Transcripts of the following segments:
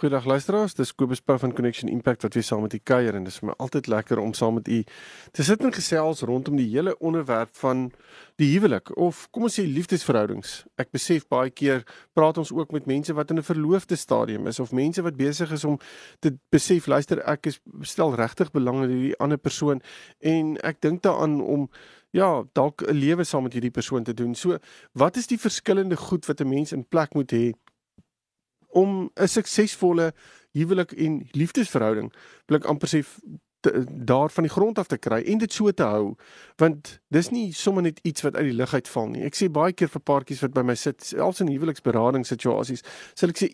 Goeiedag luisteraars, dis Kobus Pau van Connection Impact wat weer saam met u kuier en dis vir my altyd lekker om saam met u te sit en gesels rondom die hele onderwerp van die huwelik of kom ons sê liefdesverhoudings. Ek besef baie keer praat ons ook met mense wat in 'n verloofde stadium is of mense wat besig is om te besef, luister, ek is stel regtig belang in hierdie ander persoon en ek dink daaraan om ja, dalk 'n lewe saam met hierdie persoon te doen. So, wat is die verskillende goed wat 'n mens in plek moet hê om 'n suksesvolle huwelik en liefdesverhouding wil ek amper sê daar van die grond af te kry en dit so te hou want dis nie sommer net iets wat uit die lug uitval nie. Ek sê baie keer vir paartjies wat by my sit, selfs in huweliksberadingssituasies, sê ek sê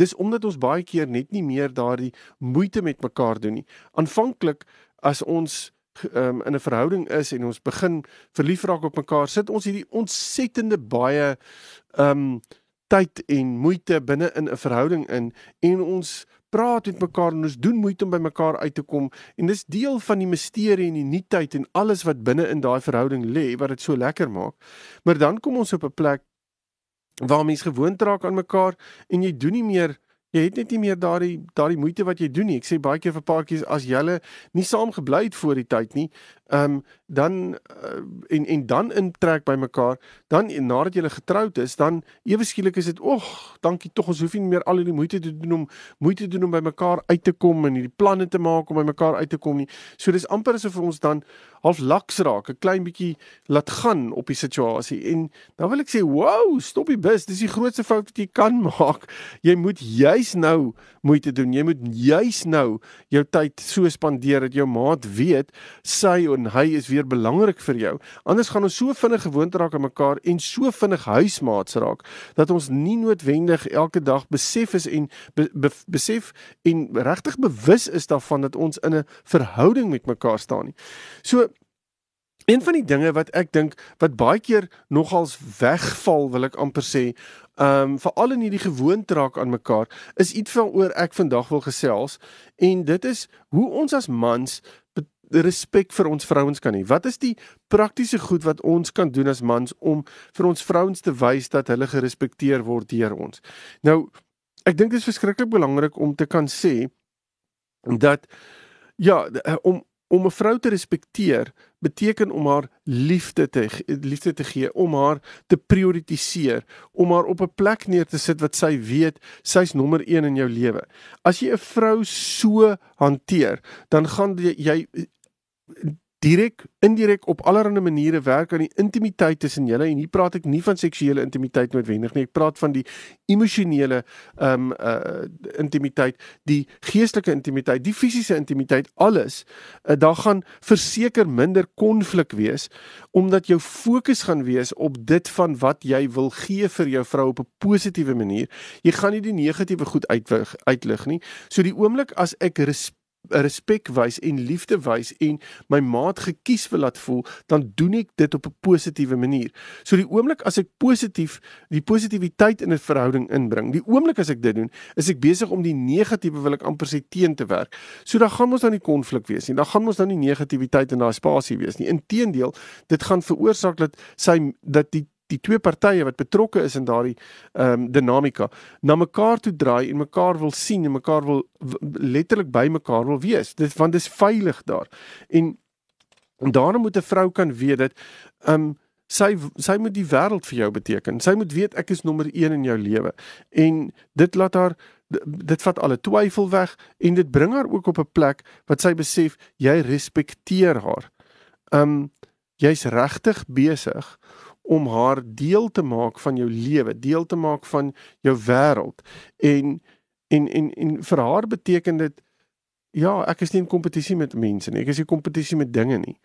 dis omdat ons baie keer net nie meer daardie moeite met mekaar doen nie. Aanvanklik as ons um, in 'n verhouding is en ons begin verlief raak op mekaar, sit ons hierdie ontsettende baie ehm um, tyd en moeite binne in 'n verhouding in en ons praat met mekaar en ons doen moeite om by mekaar uit te kom en dis deel van die misterie en die nuutheid en alles wat binne in daai verhouding lê wat dit so lekker maak. Maar dan kom ons op 'n plek waar mense gewoond raak aan mekaar en jy doen nie meer jy het net nie meer daardie daardie moeite wat jy doen nie. Ek sê baie keer vir paartjies as julle nie saam gebly het voor die tyd nie, ehm um, dan uh, en en dan intrek by mekaar, dan nadat jy getroud is, dan ewe skielik is dit, "Ag, dankie tog, ons hoef nie meer al hierdie moeite te doen om moeite te doen om by mekaar uit te kom en hierdie planne te maak om by mekaar uit te kom nie." So dis amper asof ons dan half laks raak, 'n klein bietjie laat gaan op die situasie. En dan wil ek sê, "Wow, stop die bus. Dis die grootste fout wat jy kan maak. Jy moet juis nou moeite doen. Jy moet juis nou jou tyd so spandeer dat jou maat weet sy en hy is weer belangrik vir jou. Anders gaan ons so vinnig gewoond raak aan mekaar en so vinnig huismaats raak dat ons nie noodwendig elke dag besef is en be, be, besef en regtig bewus is daarvan dat ons in 'n verhouding met mekaar staan nie. So Een van die dinge wat ek dink wat baie keer nogals wegval, wil ek amper sê, ehm um, veral in hierdie gewoonte raak aan mekaar, is iets waaroor ek vandag wil gesels en dit is hoe ons as mans respek vir ons vrouens kan hê. Wat is die praktiese goed wat ons kan doen as mans om vir ons vrouens te wys dat hulle gerespekteer word deur ons? Nou, ek dink dit is verskriklik belangrik om te kan sê dat ja, om om 'n vrou te respekteer beteken om haar liefde te liefde te gee, om haar te prioritiseer, om haar op 'n plek neer te sit wat sy weet sy's nommer 1 in jou lewe. As jy 'n vrou so hanteer, dan gaan jy direk indirek op allerlei maniere werk aan die intimiteit tussen julle en hier praat ek nie van seksuele intimiteit noodwendig nie ek praat van die emosionele ehm um, uh intimiteit die geestelike intimiteit die fisiese intimiteit alles uh, daar gaan verseker minder konflik wees omdat jou fokus gaan wees op dit van wat jy wil gee vir jou vrou op 'n positiewe manier. Jy gaan nie die negatiewe goed uitlig nie. So die oomblik as ek respek respek wys en liefde wys en my maat gekies wil laat voel, dan doen ek dit op 'n positiewe manier. So die oomblik as ek positief die positiwiteit in 'n verhouding inbring, die oomblik as ek dit doen, is ek besig om die negatiewe wil ek amper sê teen te werk. So dan gaan ons dan nie konflik wees nie. Dan gaan ons dan nie negativiteit in daai spasie wees nie. Inteendeel, dit gaan veroorsaak dat sy dat die die twee partye wat betrokke is in daardie ehm um, dinamika na mekaar toe draai en mekaar wil sien en mekaar wil letterlik by mekaar wil wees. Dit want dit is veilig daar. En, en daarom moet 'n vrou kan weet dat ehm um, sy sy moet die wêreld vir jou beteken. Sy moet weet ek is nommer 1 in jou lewe. En dit laat haar dit vat alle twyfel weg en dit bring haar ook op 'n plek wat sy besef jy respekteer haar. Ehm um, jy's regtig besig om haar deel te maak van jou lewe, deel te maak van jou wêreld. En en en en vir haar beteken dit ja, ek is nie in kompetisie met mense nie. Ek is nie in kompetisie met dinge nie.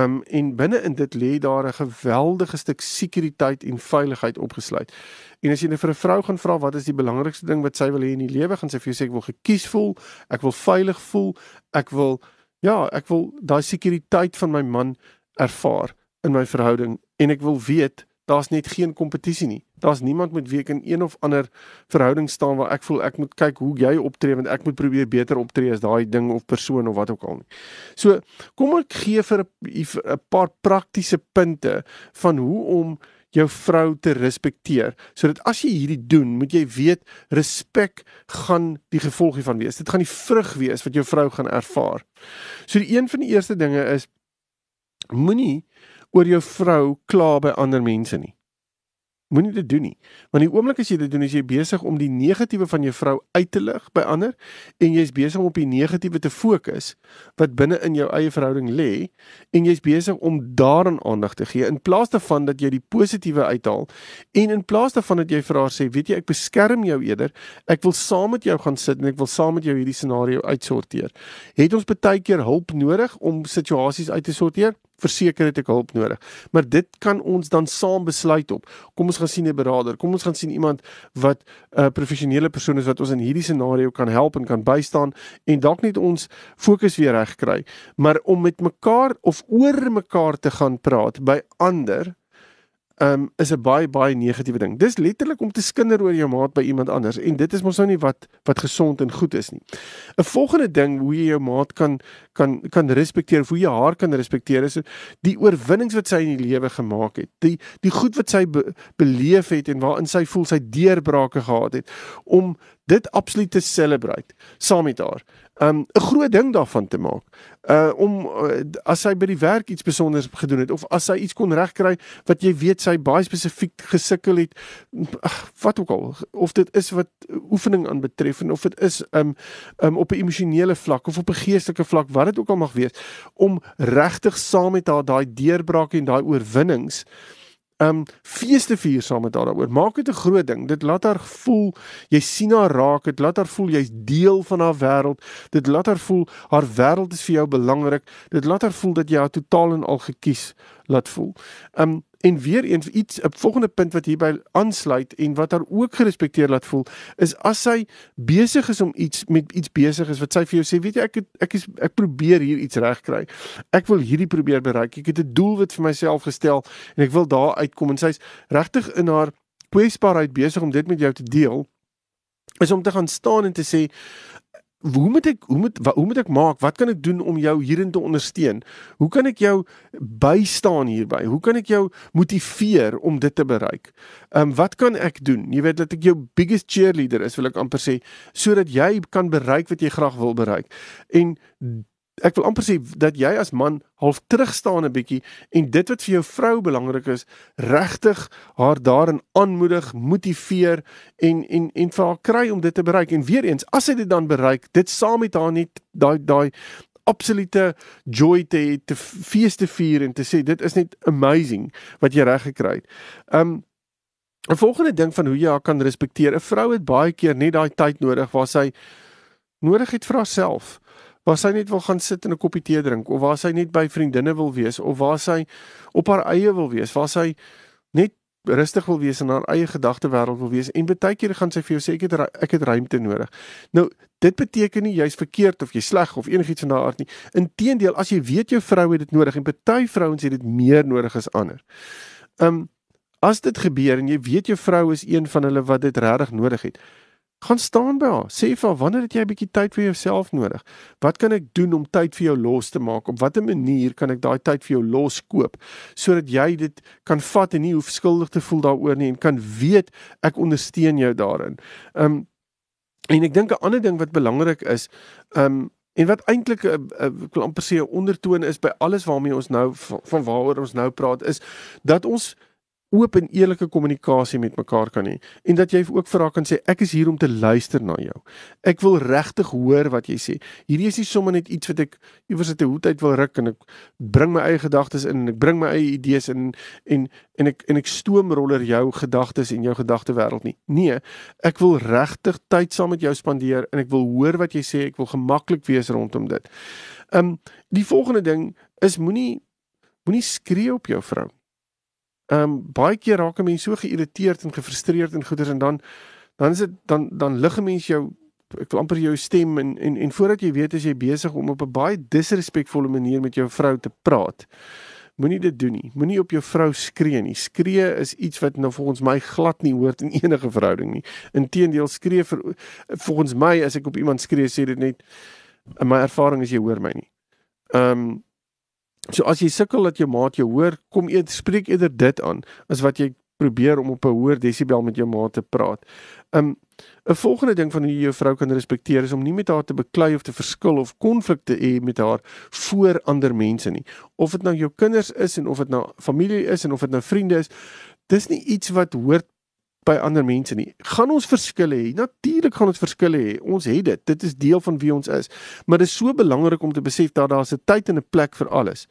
Um en binne in dit lê daar 'n geweldige stuk sekuriteit en veiligheid opgesluit. En as jy net vir 'n vrou gaan vra wat is die belangrikste ding wat sy wil hê in die lewe, gaan sy vir jou sê ek wil gekies voel, ek wil veilig voel, ek wil ja, ek wil daai sekuriteit van my man ervaar in my verhouding en ek wil weet daar's net geen kompetisie nie. Daar's niemand met wie ek in een of ander verhouding staan waar ek voel ek moet kyk hoe jy optree want ek moet probeer beter optree as daai ding of persoon of wat ook al nie. So, kom ek gee vir 'n paar praktiese punte van hoe om jou vrou te respekteer. Sodat as jy hierdie doen, moet jy weet respek gaan die gevolg hiervan wees. Dit gaan die vrug wees wat jou vrou gaan ervaar. So die een van die eerste dinge is moenie oor jou vrou kla by ander mense nie. Moenie dit doen nie. Want die oomblik as jy dit doen, is jy besig om die negatiewe van jou vrou uit te lig by ander en jy's besig om op die negatiewe te fokus wat binne in jou eie verhouding lê en jy's besig om daaraan aandag te gee in plaas daarvan dat jy die positiewe uithaal en in plaas daarvan dat jy vir haar sê, weet jy, ek beskerm jou eerder, ek wil saam met jou gaan sit en ek wil saam met jou hierdie scenario uitsorteer. Het ons baie keer hulp nodig om situasies uit te sorteer? Verseker het ek hulp nodig. Maar dit kan ons dan saam besluit op. Kom ons gaan sien 'n beraader. Kom ons gaan sien iemand wat 'n uh, professionele persoon is wat ons in hierdie scenario kan help en kan bystaan en dalk net ons fokus weer reg kry. Maar om met mekaar of oor mekaar te gaan praat by ander um, is 'n baie baie negatiewe ding. Dis letterlik om te skinder oor jou maat by iemand anders en dit is mos nou nie wat wat gesond en goed is nie. 'n Volgende ding hoe jy jou maat kan kan kan respekteer, hoe jy haar kan respekteer is die oorwinnings wat sy in die lewe gemaak het. Die die goed wat sy be, beleef het en waarin sy voel sy deurbrake gehad het om dit absoluut te celebrate saam met haar um 'n groot ding daarvan te maak. Uh om uh, as sy by die werk iets spesiaals gedoen het of as sy iets kon regkry wat jy weet sy baie spesifiek gesukkel het, ag wat ook al of dit is wat oefening aanbetref en of dit is um um op 'n emosionele vlak of op 'n geestelike vlak wat dit ook al mag wees om regtig saam met haar daai deurbrake en daai oorwinnings um feeste vier saam met haar daaroor. Maak dit 'n groot ding. Dit laat haar voel jy sien haar raak, dit laat haar voel jy's deel van haar wêreld. Dit laat haar voel haar wêreld is vir jou belangrik. Dit laat haar voel dat jy haar totaal en al gekies laat voel. Um En weer eens iets 'n volgende punt wat hierby aansluit en wat haar ook gerespekteer laat voel is as sy besig is om iets met iets besig is wat sy vir jou sê, weet jy ek het, ek is ek probeer hier iets regkry. Ek wil hierdie probeer bereik. Ek het 'n doelwit vir myself gestel en ek wil daar uitkom en sy's regtig in haar kwesbaarheid besig om dit met jou te deel is om te gaan staan en te sê hoe moet ek hoe moet wat, hoe moet ek maak? Wat kan ek doen om jou hierin te ondersteun? Hoe kan ek jou bystaan hierby? Hoe kan ek jou motiveer om dit te bereik? Ehm um, wat kan ek doen? Jy weet dat ek jou biggest cheerleader is, wil ek amper sê, sodat jy kan bereik wat jy graag wil bereik. En ek wil amper sê dat jy as man half terugstaan 'n bietjie en dit wat vir jou vrou belangrik is, regtig haar daarin aanmoedig, motiveer en en en vir haar kry om dit te bereik. En weer eens, as sy dit dan bereik, dit saam met haar net daai daai absolute joy te te fees te vier en te sê dit is net amazing wat jy reg gekry het. Um 'n volgende ding van hoe jy haar kan respekteer. 'n Vrou het baie keer net daai tyd nodig waar sy nodig het vir haarself waar sy net wil gaan sit en 'n koppie tee drink of waar sy net by vriendinne wil wees of waar sy op haar eie wil wees, waar sy net rustig wil wees en haar eie gedagte wêreld wil wees en baie keer gaan sy vir jou sê ek het ek het ruimte nodig. Nou, dit beteken nie jy's verkeerd of jy sleg of enigiets van daardie aard nie. Inteendeel, as jy weet jou vrou het dit nodig en baie vrouens het dit meer nodig as ander. Um as dit gebeur en jy weet jou vrou is een van hulle wat dit regtig nodig het, gaan staan by haar. Sê vir haar wanneer het jy 'n bietjie tyd vir jouself nodig? Wat kan ek doen om tyd vir jou los te maak? Op watter manier kan ek daai tyd vir jou loskoop sodat jy dit kan vat en nie hoef skuldig te voel daaroor nie en kan weet ek ondersteun jou daarin. Um en ek dink 'n ander ding wat belangrik is, um en wat eintlik 'n uh, uh, ek wil amper sê 'n ondertoon is by alles waarmee ons nou van waaroor ons nou praat is dat ons oop en eerlike kommunikasie met mekaar kan hê en dat jy ook vir haar kan sê ek is hier om te luister na jou. Ek wil regtig hoor wat jy sê. Hierdie is nie sommer net iets wat ek iewers uit 'n hoed uit wil ruk en ek bring my eie gedagtes in en ek bring my eie idees in en en ek en ek stoomroller jou gedagtes en jou gedagtewêreld nie. Nee, ek wil regtig tyd saam met jou spandeer en ek wil hoor wat jy sê. Ek wil gemaklik wees rondom dit. Um die volgende ding is moenie moenie skree op jou vrou. Ehm um, baie keer raak 'n mens so geïrriteerd en gefrustreerd en goeders en dan dan is dit dan dan lig 'n mens jou ek wil amper jou stem en en en voordat jy weet as jy besig om op 'n baie disrespekvolle manier met jou vrou te praat moenie dit doen nie. Moenie op jou vrou skree nie. Skree is iets wat nou volgens my glad nie hoort in enige verhouding nie. Inteendeel skree vir volgens my as ek op iemand skree sê dit net in my ervaring is jy hoor my nie. Ehm um, so as jy sukkel dat jou maat jou hoor, kom eet spreek eerder dit aan as wat jy probeer om op 'n hoër desibel met jou maat te praat. Um 'n volgende ding van hoe jy jou vrou kan respekteer is om nie met haar te beklei of te verskil of konflikte hê met haar voor ander mense nie. Of dit nou jou kinders is en of dit nou familie is en of dit nou vriende is, dis nie iets wat hoort by ander mense nie. Gaan ons verskille hê? Natuurlik gaan ons verskille hê. Ons het dit. Dit is deel van wie ons is. Maar dit is so belangrik om te besef dat daar 'n tyd en 'n plek vir alles.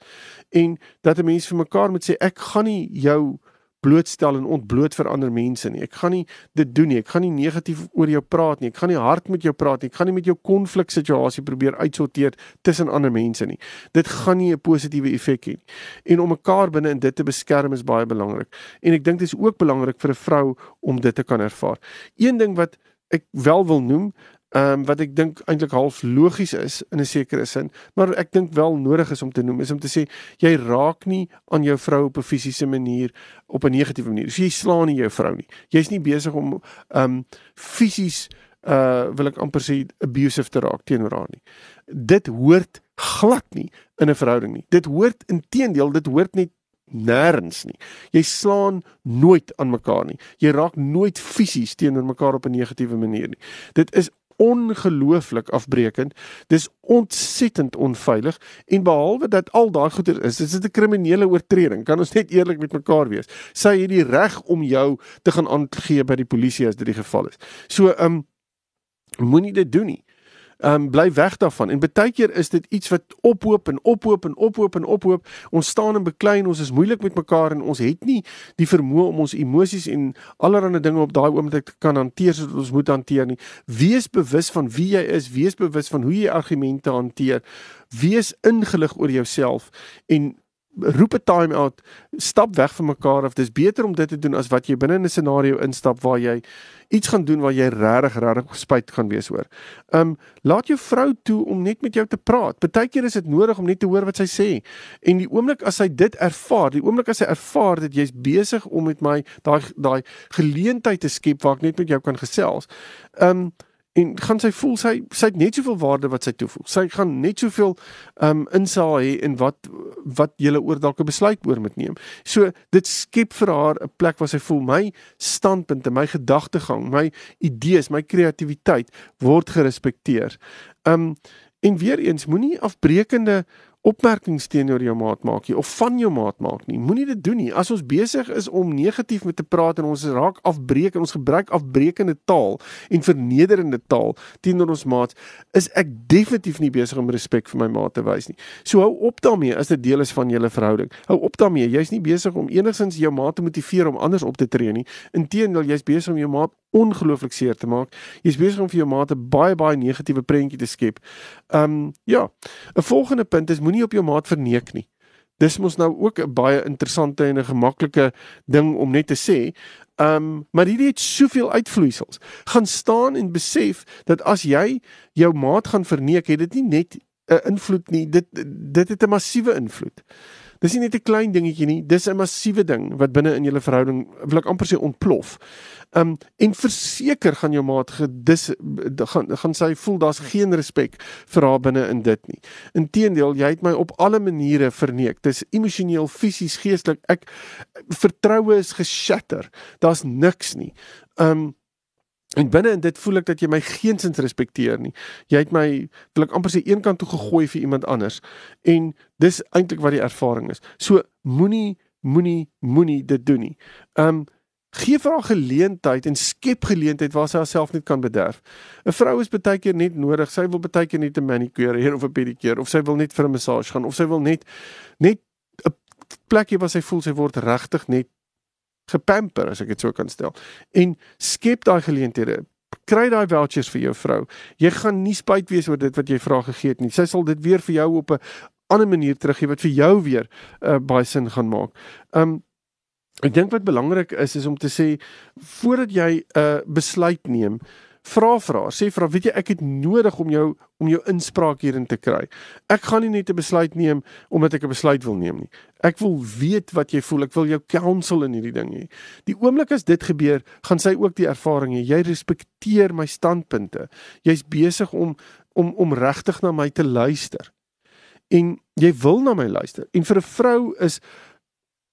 En dat 'n mens vir mekaar moet sê ek gaan nie jou blootstel en ontbloot vir ander mense nie. Ek gaan nie dit doen nie. Ek gaan nie negatief oor jou praat nie. Ek gaan nie hard met jou praat nie. Ek gaan nie met jou konfliksituasie probeer uitsorteer tussen ander mense nie. Dit gaan nie 'n positiewe effek hê nie. En om mekaar binne in dit te beskerm is baie belangrik. En ek dink dit is ook belangrik vir 'n vrou om dit te kan ervaar. Een ding wat ek wel wil noem Ehm um, wat ek dink eintlik half logies is in 'n sekere sin, maar ek dink wel nodig is om te noem is om te sê jy raak nie aan jou vrou op 'n fisiese manier op 'n negatiewe manier. So jy slaan nie jou vrou nie. Jy's nie besig om ehm um, fisies uh wil ek amper sê abusive te raak teenoor haar nie. Dit hoort glad nie in 'n verhouding nie. Dit hoort inteendeel, dit hoort net nêrens nie. Jy slaan nooit aan mekaar nie. Jy raak nooit fisies teenoor mekaar op 'n negatiewe manier nie. Dit is ongelooflik afbreekend. Dis ontsettend onveilig en behalwe dat al daai goeder is, is dit 'n kriminele oortreding. Kan ons net eerlik met mekaar wees? Sy het die reg om jou te gaan aangee by die polisie as dit die geval is. So, ehm um, moenie dit doen nie um, bly weg daarvan. En baie keer is dit iets wat ophoop en ophoop en ophoop en ophoop. Ons staan en beklei ons is moeilik met mekaar en ons het nie die vermoë om ons emosies en allerlei dinge op daai oomblik te kan hanteer soos ons moet hanteer nie. Wees bewus van wie jy is, wees bewus van hoe jy argumente hanteer. Wees ingelig oor jouself en roep 'n time out, stap weg van mekaar af. Dis beter om dit te doen as wat jy binne in 'n scenario instap waar jy iets gaan doen waar jy regtig regtig spyt gaan wees oor. Um laat jou vrou toe om net met jou te praat. Partykeer is dit nodig om net te hoor wat sy sê. En die oomblik as sy dit ervaar, die oomblik as sy ervaar dat jy's besig om met my daai daai geleentheid te skep waar ek net met jou kan gesels. Um en gaan sy voel sy sy het net soveel waarde wat sy toevoeg. Sy gaan net soveel ehm um, insaag hê en wat wat jy oor dalk 'n besluit oor moet neem. So dit skep vir haar 'n plek waar sy voel my standpunte, my gedagtegang, my idees, my kreatiwiteit word gerespekteer. Ehm um, en weer eens moenie afbreekende opmerkings teenoor jou maat maak nie of van jou maat maak nie. Moenie dit doen nie. As ons besig is om negatief met te praat en ons raak afbreek en ons gebruik afbreekende taal en vernederende taal teenoor ons maats, is ek definitief nie besig om respek vir my maat te wys nie. So hou op daarmee as dit deel is van julle verhouding. Hou op daarmee. Jy's nie besig om enigsins jou maat te motiveer om anders op te tree nie. Inteendeel, jy's besig om jou maat ongelooflik seer te maak. Jy's besig om vir jou maat 'n baie baie negatiewe prentjie te skep. Um ja. 'n Volgende punt is moenie op jou maat verneek nie. Dis mos nou ook 'n baie interessante en 'n gemaklike ding om net te sê. Um maar hierdie het soveel uitvloeisels. Gaan staan en besef dat as jy jou maat gaan verneek, het dit nie net 'n invloed nie, dit dit het 'n massiewe invloed. Dis nie net 'n klein dingetjie nie, dis 'n massiewe ding wat binne in julle verhouding wil ek amper sê ontplof. Um en verseker gaan jou maat gedis gaan gaan sy voel daar's geen respek vir haar binne in dit nie. Inteendeel, jy het my op alle maniere verneek. Dis emosioneel, fisies, geestelik. Ek vertroue is geshatter. Daar's niks nie. Um En binne in dit voel ek dat jy my geensins respekteer nie. Jy het my wil ek amper sê een kant toe gegooi vir iemand anders. En dis eintlik wat die ervaring is. So moenie moenie moenie dit doen nie. Um gee vir haar geleentheid en skep geleentheid waar sy haarself net kan bederf. 'n Vrou is baie keer net nodig. Sy wil baie keer net 'n manicure hê of 'n pedicure of sy wil net vir 'n massage gaan of sy wil net net 'n plekie waar sy voel sy word regtig net gepamper as ek dit so kan stel. En skep daai geleenthede. Kry daai vouchers vir jou vrou. Jy gaan nie spyt wees oor dit wat jy vra gegee het nie. Sy sal dit weer vir jou op 'n ander manier teruggee wat vir jou weer uh, baie sin gaan maak. Um ek dink wat belangrik is is om te sê voordat jy 'n uh, besluit neem, vra haar, sê haar, weet jy, ek het nodig om jou om jou inspraak hierin te kry. Ek gaan nie net 'n besluit neem omdat ek 'n besluit wil neem nie. Ek wil weet wat jy voel. Ek wil jou counsel in hierdie ding hê. Die oomblik as dit gebeur, gaan sy ook die ervaring hê. Jy respekteer my standpunte. Jy's besig om om om regtig na my te luister. En jy wil na my luister. En vir 'n vrou is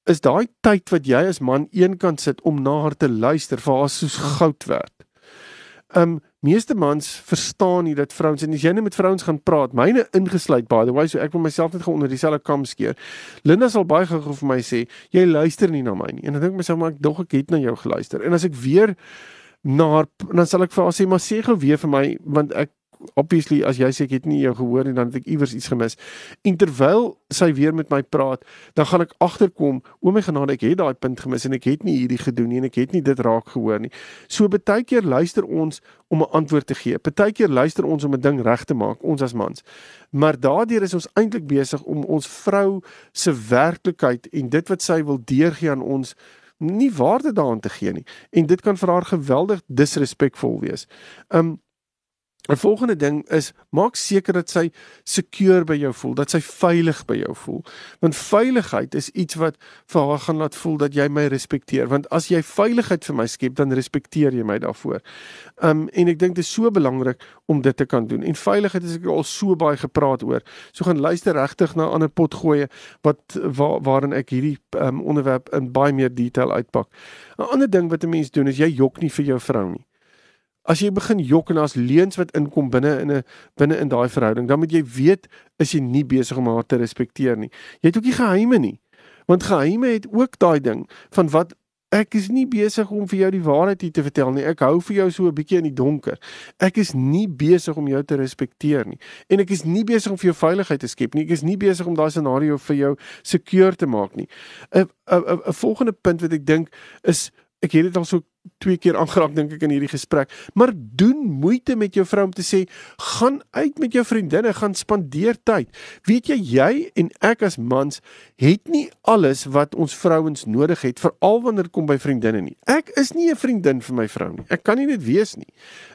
is daai tyd wat jy as man eenkant sit om na haar te luister vir haar soos goud werd. Um meeste mans verstaan nie dat vrouens en as jy net met vrouens gaan praat, myne ingesluit by the way, so ek wil myself net onder dieselfde kam skeer. Linda sal baie gou vir my sê, jy luister nie na my nie. En dan dink ek myself maar ek dog ek het na jou geluister. En as ek weer na haar dan sal ek vir haar sê maar sê gou weer vir my want ek obviously as jy sê ek het nie jou gehoor nie, dan het ek iewers iets gemis. En terwyl sy weer met my praat, dan gaan ek agterkom, o my genade, ek het daai punt gemis en ek het nie hierdie gedoen nie en ek het nie dit raak gehoor nie. So baie keer luister ons om 'n antwoord te gee. Baie keer luister ons om 'n ding reg te maak, ons as mans. Maar daardeur is ons eintlik besig om ons vrou se werklikheid en dit wat sy wil deurgee aan ons nie waarde daaraan te gee nie. En dit kan vir haar geweldig disrespekvol wees. Um 'n Volgende ding is maak seker dat sy secure by jou voel, dat sy veilig by jou voel. Want veiligheid is iets wat vir haar gaan laat voel dat jy my respekteer, want as jy veiligheid vir my skep, dan respekteer jy my daarvoor. Um en ek dink dit is so belangrik om dit te kan doen. En veiligheid is ek al so baie gepraat oor. So gaan luister regtig na ander pot gooi wat waar, waarin ek hierdie um onderwerp in baie meer detail uitpak. 'n Ander ding wat 'n mens doen is jy jok nie vir jou vrou nie. As jy begin jok en as leuns wat inkom binne in 'n binne in daai verhouding, dan moet jy weet is jy nie besig om haar te respekteer nie. Jy het ook nie geheime nie. Want geheime het ook daai ding van wat ek is nie besig om vir jou die waarheid te vertel nie. Ek hou vir jou so 'n bietjie in die donker. Ek is nie besig om jou te respekteer nie. En ek is nie besig om vir jou veiligheid te skep nie. Ek is nie besig om daai scenario vir jou secure te maak nie. 'n 'n 'n volgende punt wat ek dink is ek het dit al so twee keer aangeraak dink ek in hierdie gesprek, maar doen moeite met jou vrou om te sê gaan uit met jou vriendinne, gaan spandeer tyd. Weet jy jy en ek as mans het nie alles wat ons vrouens nodig het veral wanneer dit kom by vriendinne nie. Ek is nie 'n vriendin vir my vrou nie. Ek kan nie dit wees nie.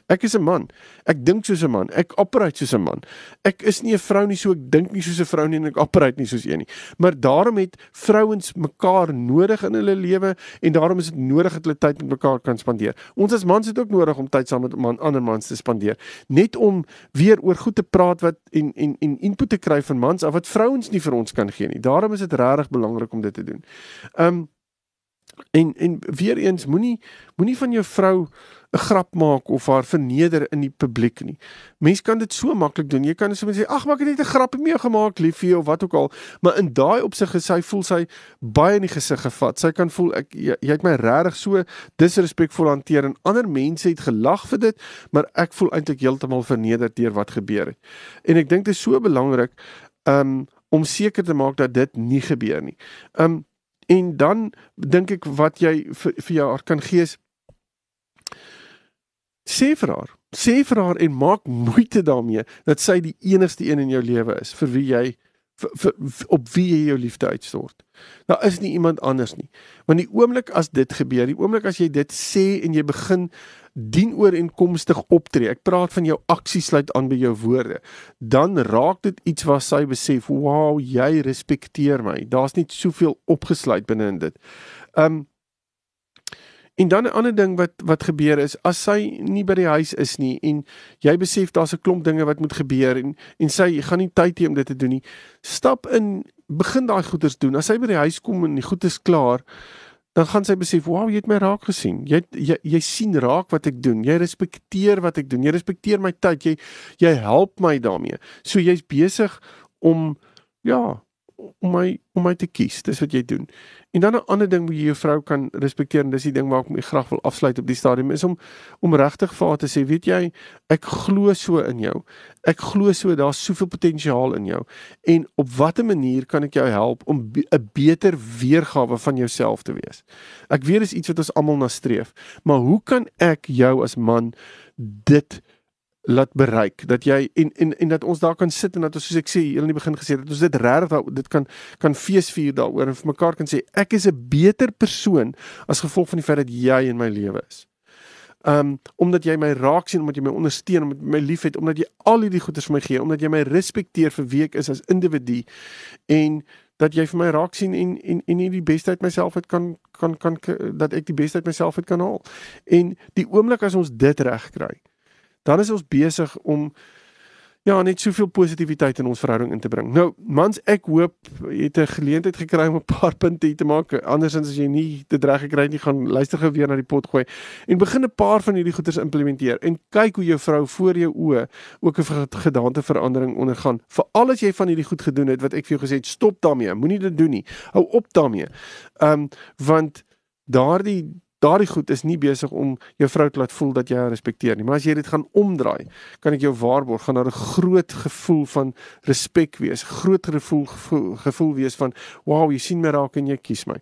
Ek is 'n man. Ek dink soos 'n man. Ek operate soos 'n man. Ek is nie 'n vrou nie, so ek dink nie soos 'n vrou nie en ek operate nie soos een nie. Maar daarom het vrouens mekaar nodig in hulle lewe en daarom is dit nodig dat hulle tyd met mekaar mekaar kan spandeer. Ons as mans het ook nodig om tyd saam met man, ander mans te spandeer, net om weer oor goed te praat wat en en en input te kry van mans af wat vrouens nie vir ons kan gee nie. Daarom is dit regtig belangrik om dit te doen. Um en en weer eens moenie moenie van jou vrou 'n grap maak of haar verneder in die publiek nie. Mense kan dit so maklik doen. Jy kan sommer sê, "Ag, maar ek het net 'n grappie mee gemaak, liefie," of wat ook al. Maar in daai opsig is sy voel sy baie in die gesig gevat. Sy kan voel ek jy, jy het my regtig so disrespekvol hanteer en ander mense het gelag vir dit, maar ek voel eintlik heeltemal verneder deur wat gebeur het. En ek dink dit is so belangrik um om seker te maak dat dit nie gebeur nie. Um en dan dink ek wat jy vir, vir jou kan gee is sê vir haar, sê vir haar en maak moeite daarmee dat sy die enigste een in jou lewe is vir wie jy vir, vir, op wie jy jou liefde uitstort. Daar is nie iemand anders nie. Want die oomblik as dit gebeur, die oomblik as jy dit sê en jy begin dienooreenkomstig optree. Ek praat van jou aksie sluit aan by jou woorde. Dan raak dit iets waar sy besef, "Wow, jy respekteer my." Daar's nie soveel opgesluit binne in dit. Um En dan 'n ander ding wat wat gebeur is as sy nie by die huis is nie en jy besef daar's 'n klomp dinge wat moet gebeur en en sy gaan nie tyd hê om dit te doen nie. Stap in, begin daai goeders doen. As sy by die huis kom en die goed is klaar, dan gaan sy besef, "Wow, jy het my raak gesien. Jy jy jy sien raak wat ek doen. Jy respekteer wat ek doen. Jy respekteer my tyd. Jy jy help my daarmee." So jy's besig om ja, om my om my te kies. Dis wat jy doen. En dan 'n ander ding wat jy jou vrou kan respekteer en dis die ding waar ek my graag wil afsluit op die stadium is om om regtig vir haar te sê, weet jy, ek glo so in jou. Ek glo so daar's soveel potensiaal in jou. En op watter manier kan ek jou help om 'n beter weergawe van jouself te wees? Ek weet dis iets wat ons almal na streef, maar hoe kan ek jou as man dit laat bereik dat jy en en en dat ons daar kan sit en dat ons soos ek sê heel in die begin gesê het dat ons dit regtig dit kan kan feesvier daaroor en vir mekaar kan sê ek is 'n beter persoon as gevolg van die feit dat jy in my lewe is. Um omdat jy my raak sien, omdat jy my ondersteun, omdat jy my liefhet, omdat jy al hierdie goeders vir my gee, omdat jy my respekteer vir wie ek is as individu en dat jy vir my raak sien en en en nie die beste uit myself uit kan kan kan dat ek die beste uit myself uit kan haal. En die oomblik as ons dit reg kry, dan is ons besig om ja, net soveel positiwiteit in ons verhouding in te bring. Nou, mans, ek hoop jy het 'n geleentheid gekry om 'n paar punte hier te maak. Andersins as jy nie dit reg gekry het nie, gaan luister gou weer na die pot gooi en begin 'n paar van hierdie goeders implementeer en kyk hoe jou vrou voor jou oë ook 'n gedaanteverandering ondergaan. Veral as jy van hierdie goed gedoen het wat ek vir jou gesê het, stop daarmee. Moenie dit doen nie. Hou op daarmee. Ehm um, want daardie daardie goed is nie besig om jou vrou te laat voel dat jy haar respekteer nie. Maar as jy dit gaan omdraai, kan ek jou waarborg gaan daar 'n groot gevoel van respek wees, groot gevoel gevoel, gevoel wees van wow, jy sien my raak en jy kies my.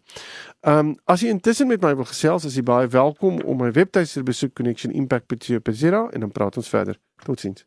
Ehm um, as jy intussen met my wil gesels, is jy baie welkom om my webtuiste te besoek connectionimpact.co.za en dan praat ons verder. Totsiens.